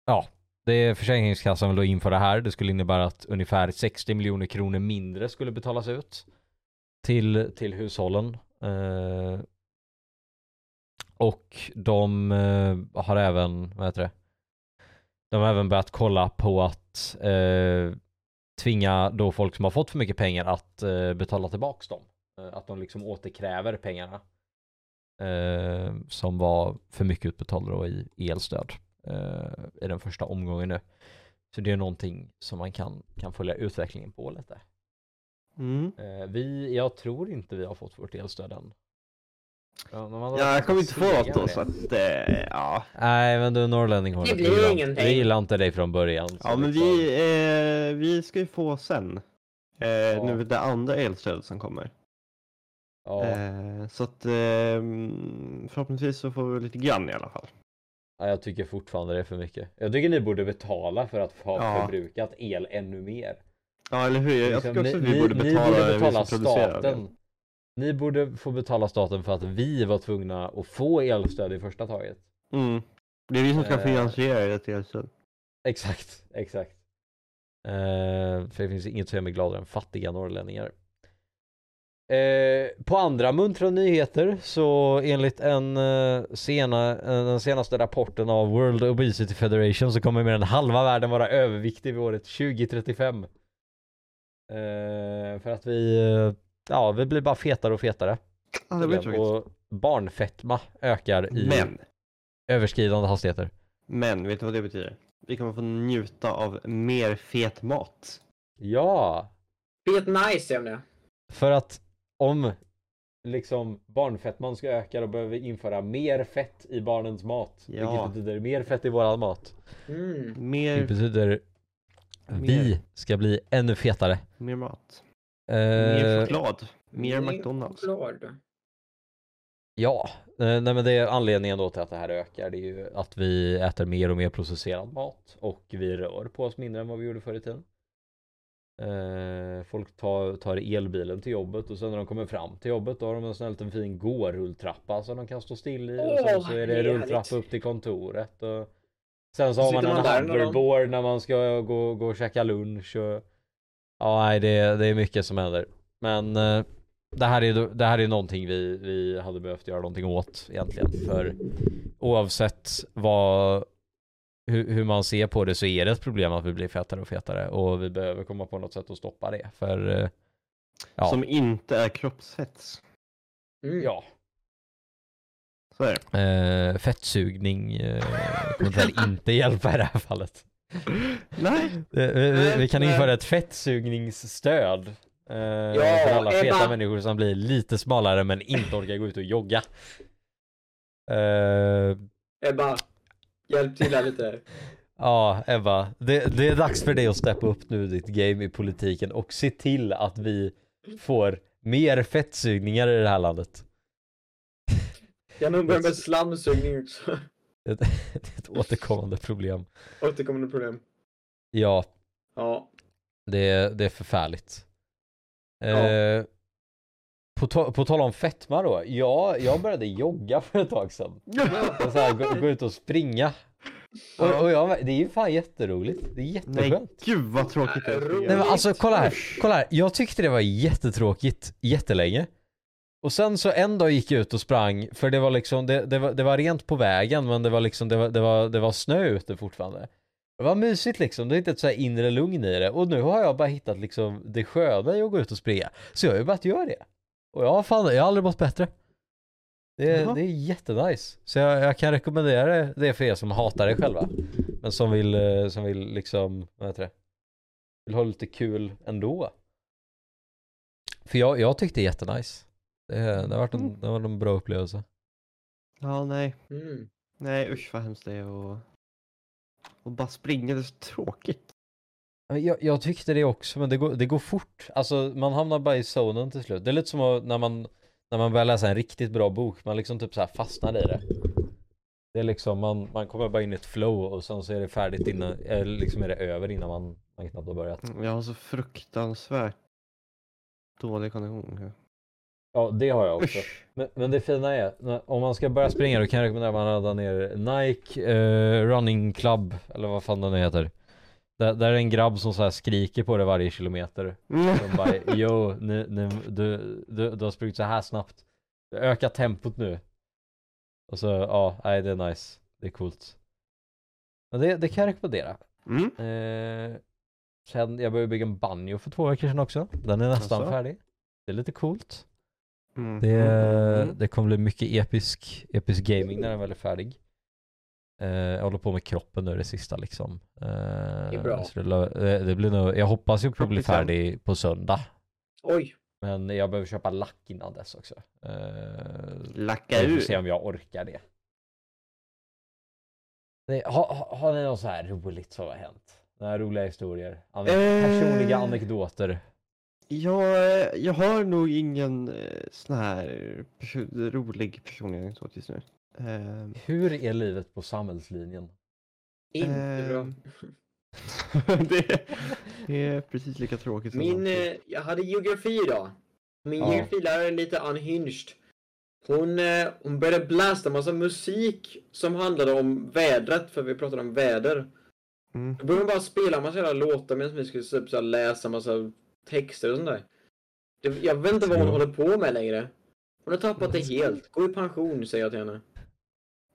Ja, det är Försäkringskassan vill då införa här. Det skulle innebära att ungefär 60 miljoner kronor mindre skulle betalas ut till, till hushållen. Eh, och de eh, har även, vad heter det? De har även börjat kolla på att eh, tvinga då folk som har fått för mycket pengar att eh, betala tillbaks dem. Eh, att de liksom återkräver pengarna eh, som var för mycket utbetalda då i elstöd i den första omgången nu. Så det är någonting som man kan, kan följa utvecklingen på lite. Mm. Eh, vi, jag tror inte vi har fått vårt elstöd än. Ja, Ja, jag kommer inte få något då så att, eh, ja. Nej men du norrlänning har Det vi blir gillar- ingenting. Vi gillar inte dig från början. Ja men vi, eh, vi ska ju få sen. Eh, Nu det andra elstödet som kommer. Ja, Eh, så att eh, förhoppningsvis så får vi lite grann i alla fall. Ja, jag tycker fortfarande det är för mycket. Jag tycker ni borde betala för att ha Ja. förbrukat el ännu mer. Ja eller hur, jag Liksom, tycker också att ni- vi borde betala, ni borde betala staten. Ni borde få betala staten för att vi var tvungna att få elstöd i första taget. Mm. Det är vi som ska Eh. finansiera ett elstöd. Exakt, exakt. Eh, för det finns inget som gör mig gladare än fattiga norrlänningar. Eh, på andra muntra nyheter så enligt en eh, sena, eh, den senaste rapporten av World Obesity Federation så kommer mer än halva världen vara överviktig vid året 2035. Eh, för att vi, eh, ja vi blir bara fetare och fetare. Ja, det blir tråkigt. och barnfetma ökar i Men, överskridande hastigheter. men vet du vad det betyder? Vi kommer få njuta av mer fet mat. Ja, Fet nice om det. För att om liksom barnfettman ska öka då behöver vi införa mer fett i barnens mat. Ja. Vilket betyder mer fett i våran mat. Mm. Det Mer, betyder vi Mer. ska bli ännu fetare. mer mat. Mer Eh, choklad. Mer McDonalds. choklad. ja, eh, nej men det är anledningen då till att det här ökar. Det är ju att vi äter mer och mer processerad mat och vi rör på oss mindre än vad vi gjorde förr i tiden. Eh, folk tar, tar elbilen till jobbet och sen när de kommer fram till jobbet då har de en sån här liten fin gå-rulltrappa som de kan stå still i och sen så är det rulltrappa upp till kontoret och sen så har man en man de- hoverboard när man ska gå, gå och käka lunch och ja nej det, det är mycket som händer. Men eh, det här är det här är någonting vi, vi hade behövt göra någonting åt egentligen för oavsett vad hur, hur man ser på det så är det ett problem att vi blir fetare och fetare och vi behöver komma på något sätt att stoppa det för eh, ja, Som inte är kroppshets. Mm. ja Så är det. eh, fettsugning eh, kommer [laughs] inte hjälpa i det här fallet. Nej. Eh, vi, vi, vi kan införa ett fettsugningsstöd eh, för alla feta människor som blir lite smalare men inte orkar gå ut och jogga. Eh, Ebba, hjälp till här lite. [laughs] Ja, Ebba. Det, det är dags för dig att steppa upp nu ditt game i politiken och se till att vi får mer fettsugningar i det här landet. [laughs] Jag nog börjar med slamsugning också. [laughs] Det är ett återkommande problem. Återkommande problem. Ja, Ja. det är, det är förfärligt. Ja. Eh, på, ta, på tal om fetma då. Ja, jag började jogga för ett tag sedan. Så här, gå, gå ut och springa. Och, och jag, det är ju fan jätteroligt. Det är Nej, jätteskönt. gud vad tråkigt det är. Nej men alltså kolla här, kolla här. Jag tyckte det var jättetråkigt jättelänge. Och sen så en dag gick jag ut och sprang för det var liksom, det, det, var, det var rent på vägen men det var liksom, det var, det var, det var snö ute fortfarande. Det var mysigt liksom, det är inte ett så här inre lugn i det. Och nu har jag bara hittat liksom det sköna i att gå ut och springa. Så jag har ju börjat göra det. Och jag har fan, jag har aldrig mått bättre. Det, är- Jaha. det är jättenice. Så jag, jag kan rekommendera det- för er som hatar det själva. Men som vill, eh, som vill liksom, vad heter det? Vill ha lite kul ändå. För jag, jag tyckte det är jättenice. Det, det, har varit en, Mm. det har varit en bra upplevelse. Ja, nej. Mm. Nej, usch vad hemskt det är och, och bara springa, det är så tråkigt. Jag, jag tyckte det också, men det går, det går fort. Alltså man hamnar bara i zonen till slut. Det är lite som att när man, när man börjar läsa en riktigt bra bok, man liksom typ så här fastnar i det. Det är liksom, man, man kommer bara in i ett flow och sen så är det färdigt innan, eller liksom är det över innan man, man knappt har börjat. Jag har så fruktansvärt dålig kondition. Ja, det har jag också. Men, men det fina är, om man ska börja springa då kan jag rekommendera att man laddar ner Nike eh, Running Club, eller vad fan den heter. Där, där är en grabb som så här skriker på det varje kilometer. Mm. De bara yo, ni, ni, du, du, du har sprungit så här snabbt. Öka tempot nu. Och så, ja, nej det är nice. Det är coolt. Men det, det kan jag rekommendera. Mm. Eh, sen, jag började bygga en banjo för två veckor sedan också. Den är nästan Jaså? färdig. Det är lite coolt. Mm. Det, Mm. det kommer bli mycket episk, episk gaming när den väl är färdig. Eh, jag håller på med kroppen nu det sista liksom. Eh, är bra. Så det, det, det blir nog, jag hoppas på att bli färdig på söndag. Oj. Men jag behöver köpa lack innan dess också. Uh, Lacka ur. se om jag orkar det. Nej, har, har, har ni något så här roligt som har hänt? Några roliga historier? Ane- Eh. Personliga anekdoter? Jag, jag har nog ingen eh, sån här rolig personlig anekdot just nu. Ehm, Hur är livet på samhällslinjen? Inte bra. Ehm, [laughs] det, det är precis lika tråkigt som Min, alltid. eh, jag hade geografi idag. Min Ja. geografilärare är lite unhinged. Hon, eh, hon började blasta massa musik som handlade om vädret, för vi pratade om väder. Mm. Då började hon bara spela massa jävla låtar medan vi skulle typ, så läsa massa texter och sånt där. Det, jag vet inte vad hon Ja. håller på med längre. Hon har tappat det helt. Gå i pension, säger jag till henne.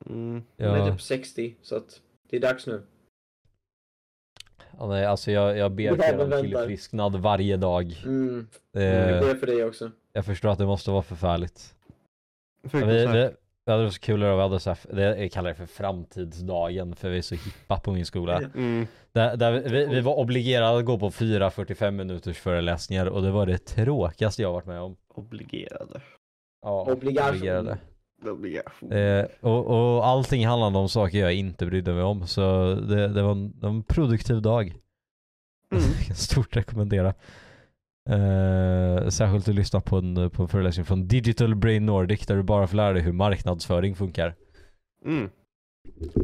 Mm. Hon är Ja, typ 60, så att det är dags nu. ja, nej, alltså jag, jag ber [laughs] Ja, men en tillfrisknad varje dag. Mm. Eh, Jag ber för dig också. jag förstår att det måste vara förfärligt. Vi, Fruktansvärt. vi, vi hade det så kul idag, vi hade så här, det, jag kallar det för framtidsdagen för vi är så hippa på min skola. [laughs] Mm. Där, där vi, vi var obligerade att gå på 4-45 minuters föreläsningar och det var det tråkigaste jag varit med om. Obligerade. Ja, Obligation. Obligation. Eh, och, och allting handlade om saker jag inte brydde mig om så det, det, var, en, det var en produktiv dag. Mm. [laughs] Stort rekommendera. Eh, särskilt att lyssna på en, på en föreläsning från Digital Brain Nordic där du bara får lära dig hur marknadsföring funkar. Mm.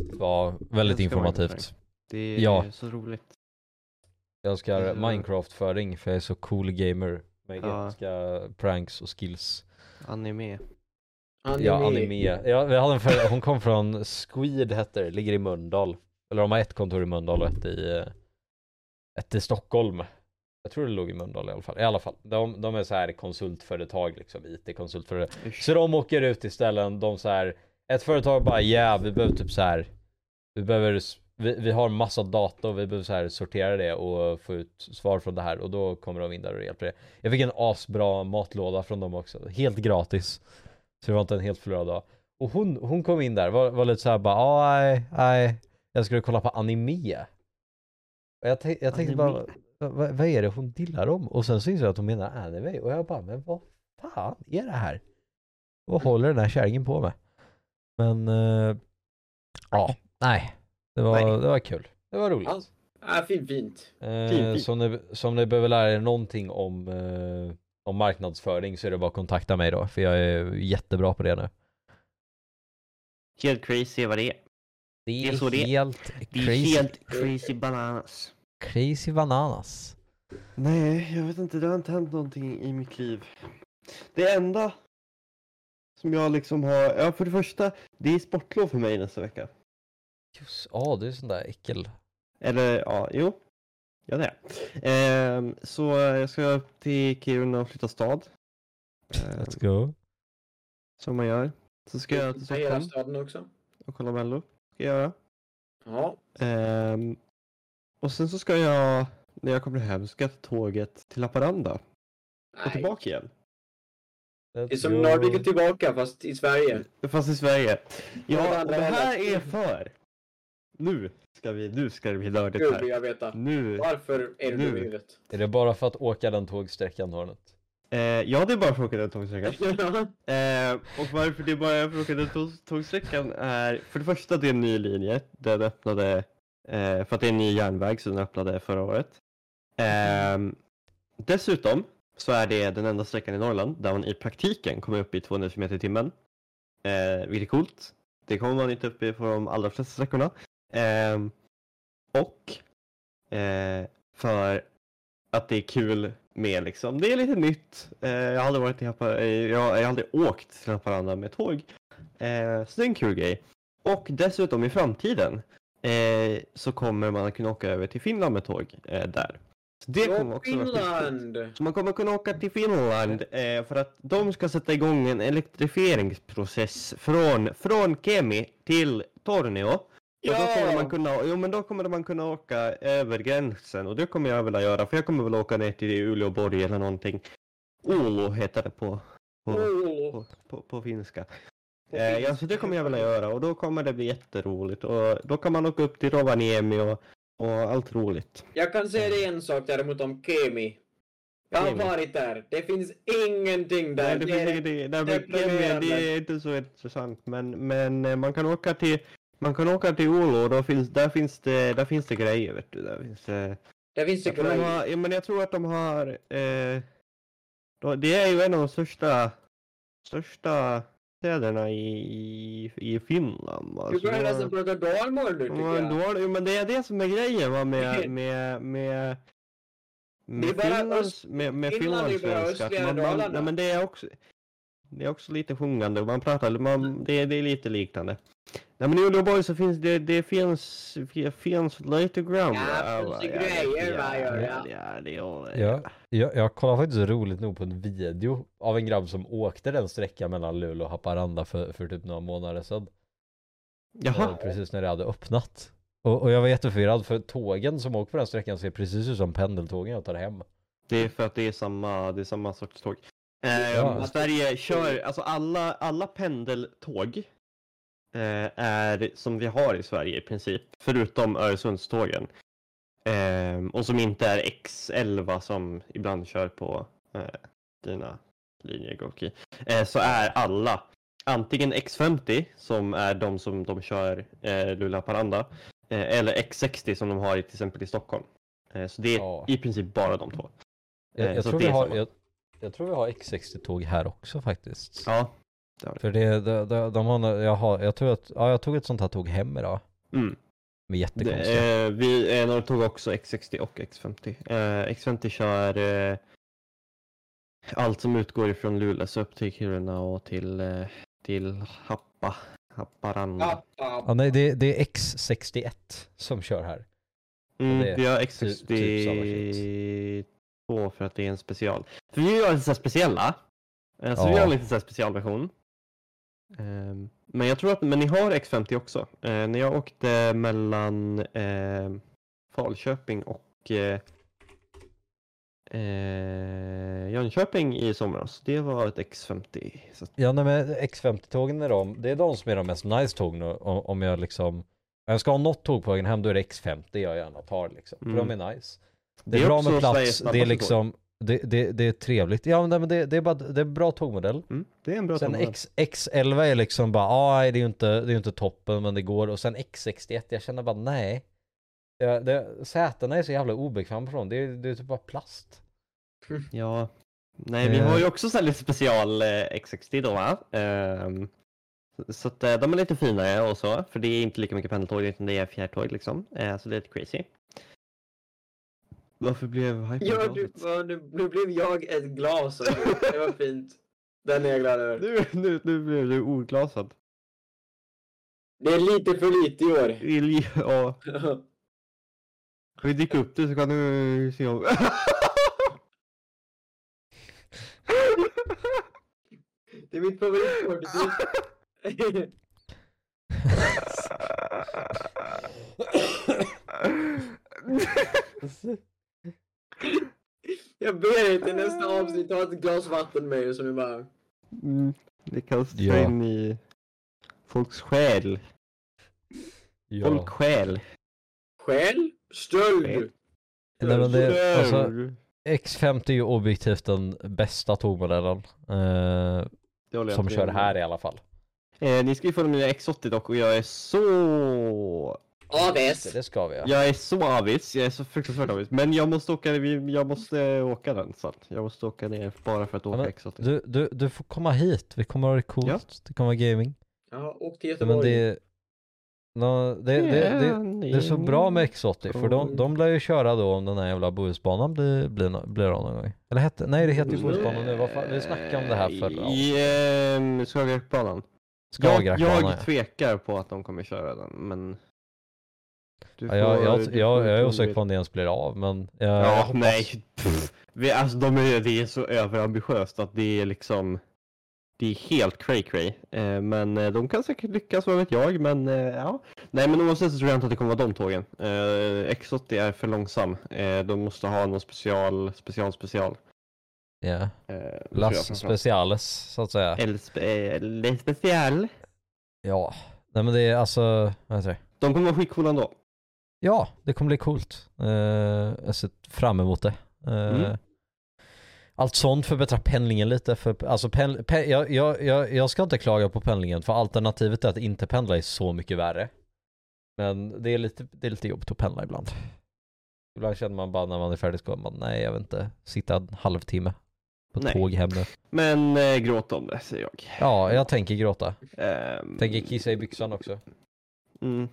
Det var väldigt Älskar informativt. Det är Ja. så roligt. Jag önskar Mm. Minecraft-föring för jag är så cool gamer med Ja. pranks och skills. Anime. Anime. Ja, anime. Ja, vi hade för, hon kom från Squid heter det, ligger i Mölndal. Eller de har ett kontor i Mölndal och ett i, eh, ett i Stockholm. Jag tror det låg i Mölndal i alla fall. I alla fall, de, de är så här konsultföretag liksom, IT-konsultföretag. Så de åker ut i ställen, de så här, ett företag bara ja, vi behöver typ så här, vi behöver, vi, vi har massa data och vi behöver så här sortera det och få ut svar från det här och då kommer de in där och hjälper det. Jag fick en asbra matlåda från dem också, helt gratis. Så det var inte en helt förlorad dag. Och hon, hon kom in där, var, var lite så här bara, "Ah, nej, nej, jag skulle kolla på anime. Och jag, jag tänkte bara, vad, vad, är det hon gillar om? Och sen så insåg jag att hon menar anime och jag bara, men vad fan är det här? Vad håller den här kärringen på med? Men, eh, ja, nej. Det var, Nej. det var kul. Det var roligt. Ja. Fint, fint. Eh, Fint, fint. Så, om ni, så om ni behöver lära er någonting om, eh, om marknadsföring så är det bara att kontakta mig då, för jag är jättebra på det nu. Helt crazy vad det är. Det Det är så det är. helt Det är crazy, helt crazy bananas. crazy bananas. Nej, jag vet inte. Det har inte hänt någonting i mitt liv. Det enda som jag liksom har, ja för det första, det är sportlov för mig nästa vecka. Just, ja, det är sån där äckel. Eller ja, jo. Ja det är ehm, Så jag ska upp till Kiruna och flytta stad. Ehm, Let's go. som man gör. Så ska jag till Stockholm staden också. och kolla Mello. Ska jag göra. Ja. Ehm, och sen så ska jag, när jag kommer hem, ska jag ta tåget till Haparanda och tillbaka igen. Let's Det är som go. Nordic är tillbaka fast i Sverige. Fast i Sverige. Ja, och det här är för. Nu ska vi, nu ska det bli nördigt Gud vill här. jag veta. Nu. Varför är du Nu. dum i huvudet? Är det bara för att åka den tågsträckan Hornet? Eh, ja, det är bara för att åka den tågsträckan. [laughs] Eh, och varför det är bara för att åka den tåg- tågsträckan är, för det första det är en ny linje. Den öppnade, eh, för att det är en ny järnväg så den öppnade förra året. Eh, dessutom så är det den enda sträckan i Norrland där man i praktiken kommer upp i 200 km i timmen. Eh, vilket är coolt. Det kommer man inte upp i på de allra flesta sträckorna. Eh, och eh, för att det är kul med liksom, det är lite nytt. Eh, jag har aldrig varit i Hapa, eh, jag, har aldrig åkt till Haparanda med tåg. Så det är en kul grej. Och dessutom i framtiden så kommer man kunna åka över till Finland med tåg där. Så det kommer också. Finland! Så man kommer kunna åka till Finland för att de ska sätta igång en elektrifieringsprocess från, från Kemi till Tornio. Och då kommer man Ja! kunna, jo men då kommer man kunna åka över gränsen och det kommer jag vilja göra för jag kommer väl åka ner till Uleåborg eller någonting. Oulu heter det på, på, på, på, på finska. Eh, ja, så det kommer jag vilja göra och då kommer det bli jätteroligt och då kan man åka upp till Rovaniemi och, och allt roligt. Jag kan säga dig en sak däremot om Kemi. Jag har varit där. Det finns ingenting där. Nej, det Det finns är- inget i- nej, men Premium, det är inte så intressant. Men, men eh, man kan åka till man kan åka till Ålo och då finns, där, finns det, där finns det grejer vet du. Där finns, eh, Där finns det tror de grejer. har, ja, men jag tror att de har eh, då, Det är ju en av de största största städerna i, i, Finland. va. Du de har- nästan prata dalmål nu de tycker jag. jo, men det är det som är grejen va, med, med, med med, Det är bara Finlands, med, med Finland är ju bara finlandssvenska. Man, man, nej, men det är också det är också lite sjungande man pratar, man, det, det är lite liknande. Nej men i Uleåborg så finns det, det finns, det finns lite grann. Ja, finns det grejer, va, gör det. ja, ja, det gör det. Ja, jag, jag kollade faktiskt roligt nog på en video av en grabb som åkte den sträckan mellan Luleå och Haparanda för, för typ några månader sedan. Eh, Jaha, Precis när det hade öppnat. Och, och jag var jätteförvirrad för tågen som åker på den sträckan ser precis ut som pendeltågen jag tar hem. det är för att det är samma, det är samma sorts tåg. Eh, Ja. Sverige kör, alltså alla, alla pendeltåg eh, är som vi har i Sverige i princip, förutom Öresundstågen. Eh, och som inte är X11 som ibland kör på eh, dina linjer Gorki. Eh, så är alla antingen X50 som är de som de kör eh, Luleå-Haparanda eh, eller X60 som de har till exempel i Stockholm. Eh, så det är Ja. i princip bara de två. Jag, Eh, jag, tror har, jag, jag tror vi har X60-tåg här också faktiskt. Ja. För det, de, de, de har, jag, har, jag tror att, ja jag tog ett sånt här tåg hem idag. Mm. Med jättekonstiga. Det, eh, vi eh, tog också X60 och X50. Eh, X50 kör eh, allt som utgår ifrån Luleå så upp till Kiruna och till, eh, till Happa, Haparanda. Ja, ja. Nej, det, det är X61 som kör här. mm, det är vi har typ samma X62 för att det är en special. För vi gör lite så här speciella. Eh, så vi Ja. gör lite så specialversion. Ehm, men jag tror att, men ni har X50 också. Eh, när jag åkte mellan eh, Falköping och eh, eh, Jönköping i somras. Det var ett X50. Så Ja, nej, men X50-tågen är de, det är de som är de mest nice tågen om, om jag liksom om jag ska ha något tåg på vägen hem då är det X50 jag gärna tar liksom. För Mm. de är nice. Det är, Det är bra med plats, det är tåg. Liksom, det, det, det är trevligt. Ja men det, det är bara, det är bra tågmodell. mm, det är en bra Sen tågmodell. X, X11 är liksom bara, ah, det är ju inte, det är inte toppen men det går. Och sen X61, jag känner bara nej. Ja, det, sätena är så jävla obekväma på dem, det är, det är typ bara plast. Ja. Nej, vi Eh. har ju också så lite special eh, X60 då va? Ehm, så att eh, de är lite finare och så, för det är inte lika mycket pendeltåg utan det är fjärrtåg liksom. Eh, så det är lite crazy. Varför blev hypen Ja, du, nu, nu blev jag ett glas. Det var fint. Den är jag glad över. Nu, nu, nu blev du oglasad. Det är lite för lite i år. Ja, ska vi dricka upp det så kan du se om... [laughs] Det är mitt favoritkort. [laughs] [laughs] Jag ber dig till nästa avsnitt ta ett glas vatten med mig så nu bara... Mm, det kan slå Ja. in i folks själ. Ja. Folksjäl. Skäl? Stöld? Skäl. Nej, men det, alltså, Själ. X50 är ju objektivt den bästa tågmodellen. Eh, som kör här i alla fall. Eh, ni ska ju få den nya X80 dock och jag är så... Aves. Det ska vi ja. Jag är så avis, jag är så fruktansvärt avis. Men jag måste åka, jag måste åka den så att jag måste åka ner bara för att åka men X80. Du, du, du får komma hit, vi kommer ha det coolt. Ja. Det kommer vara gaming. Ja, åk till Ja, Men Göteborg. det, no, det, det, det, det är så bra med X80 för de, de lär ju köra då om den här jävla Bohusbanan blir, blir, blir av någon gång. Eller hette, nej det heter ju Bohusbanan nu, vad fan, vi snackade om det här förra Eh, I eh, Skagerrakbanan. Jag, ja. jag tvekar på att de kommer köra den, men... Du ja jag, jag, du jag, får jag är osäker det. på om det ens blir av men jag, jag Ja, hoppas. nej. Pff. Vi, alltså, de är, det är så överambitiöst att det är liksom... Det är helt cray cray. Eh, men eh, de kan säkert lyckas, vad vet jag. Men eh, ja. Nej, men oavsett så tror jag inte att det kommer vara de tågen. Eh, X80 är för långsam. Eh, de måste ha någon special, special, special. Ja. Eh, tror jag Las speciales så att säga. Eller spe, special. Ja. Nej men det är alltså, vad heter det? De kommer vara skitcoola ändå. Ja, det kommer bli coolt. Eh, jag ser fram emot det. Eh, Mm. allt sånt förbättrar pendlingen lite. För, alltså pen, pen, jag, jag, jag, jag ska inte klaga på pendlingen för alternativet är att inte pendla är så mycket värre. Men det är lite, det är lite jobbigt att pendla ibland. Ibland känner man bara när man är färdig skolan, man, nej jag vill inte sitta en halvtimme på Nej. tåg hem nu. Men eh, gråt om det, säger jag. Ja, jag tänker gråta. Ehm, Tänker kissa i byxan också. Mm,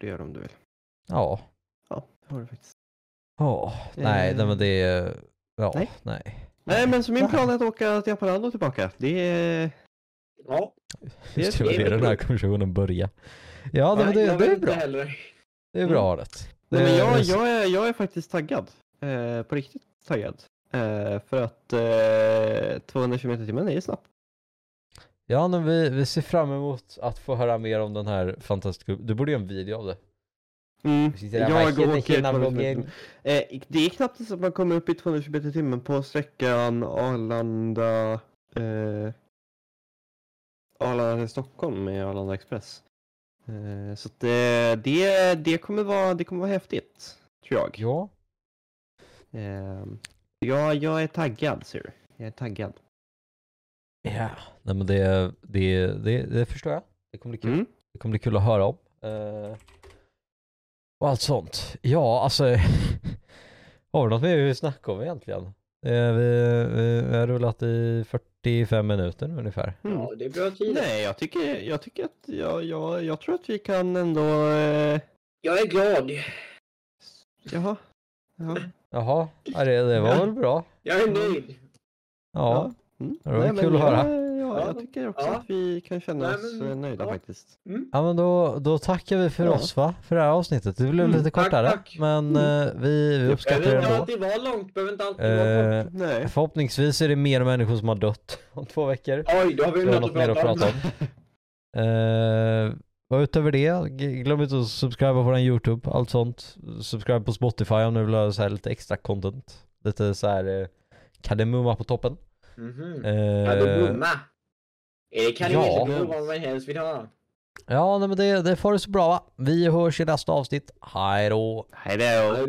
det göra om du vill. Ja. Ja, det har du faktiskt. Ja. Nej, nej men det är... Ja, Nej. nej. Nej, men så min plan är att åka till Haparanda och tillbaka. Det är... Ja, Just det, det det den här konversationen börjar. Ja, nej, men det, jag det vet är inte bra. heller. Det är bra rätt. Nej, men jag, jag, är, jag är faktiskt taggad. Eh, på riktigt taggad. Eh, för att eh, 200 km i timmen är snabbt. Ja, men vi, vi ser fram emot att få höra mer om den här fantastiska... Du borde göra en video av det. Mm. Jag "Vad heter åker tjena 200 km i vloggen?" timmen. Eh, det är knappt så att man kommer upp i 200 km i timmen på sträckan Arlanda... Eh, Arlanda till Stockholm med Arlanda Express. Eh, så att det, det, det, kommer vara, det kommer vara häftigt. Tror jag. Ja. Eh, jag, jag är taggad ser du. Jag är taggad. Ja. Nej men det, det, det, det förstår jag. Det kommer bli kul. Mm. Det kommer bli kul att höra om. Och allt sånt. Ja, alltså. [laughs] har vi något mer vi snacka om egentligen? Eh, vi, vi, vi har rullat i 45 minuter nu ungefär. Mm. Ja, det är bra tid. Nej, jag tycker, jag tycker att jag, jag, jag tror att vi kan ändå... Eh, Jag är glad. jaha. Ja. Jaha, ja, det, det var Ja. väl bra. Jag är nöjd. Ja. Mm. Det var Nej, kul att jag, höra. Ja, Ja. jag tycker också Ja. att vi kan känna Nej, oss men- eh, nöjda ja. faktiskt. Ja men då, då tackar vi för Ja. oss va? För det här avsnittet. Det blev Mm, lite tack, kortare. tack. Men eh, vi, vi uppskattar det Behöver inte ändå. alltid vara långt, behöver inte alltid vara Eh, kort. Nej. förhoppningsvis är det mer människor som har dött om två veckor. Oj, då har vi Så vi har något något mer att prata om. [laughs] Eh, och utöver det, glöm inte att subscriba på vår YouTube, allt sånt. Subscribe på Spotify om ni vill ha så här lite extra content. Lite så här eh, kardemumma på toppen. Mhm. Eh, Kardemumma. Är det kanel ja. eller vad man helst vill ha? ja, nej, men det, det får det så bra va? Vi hörs i nästa avsnitt. Hej då! Hej då.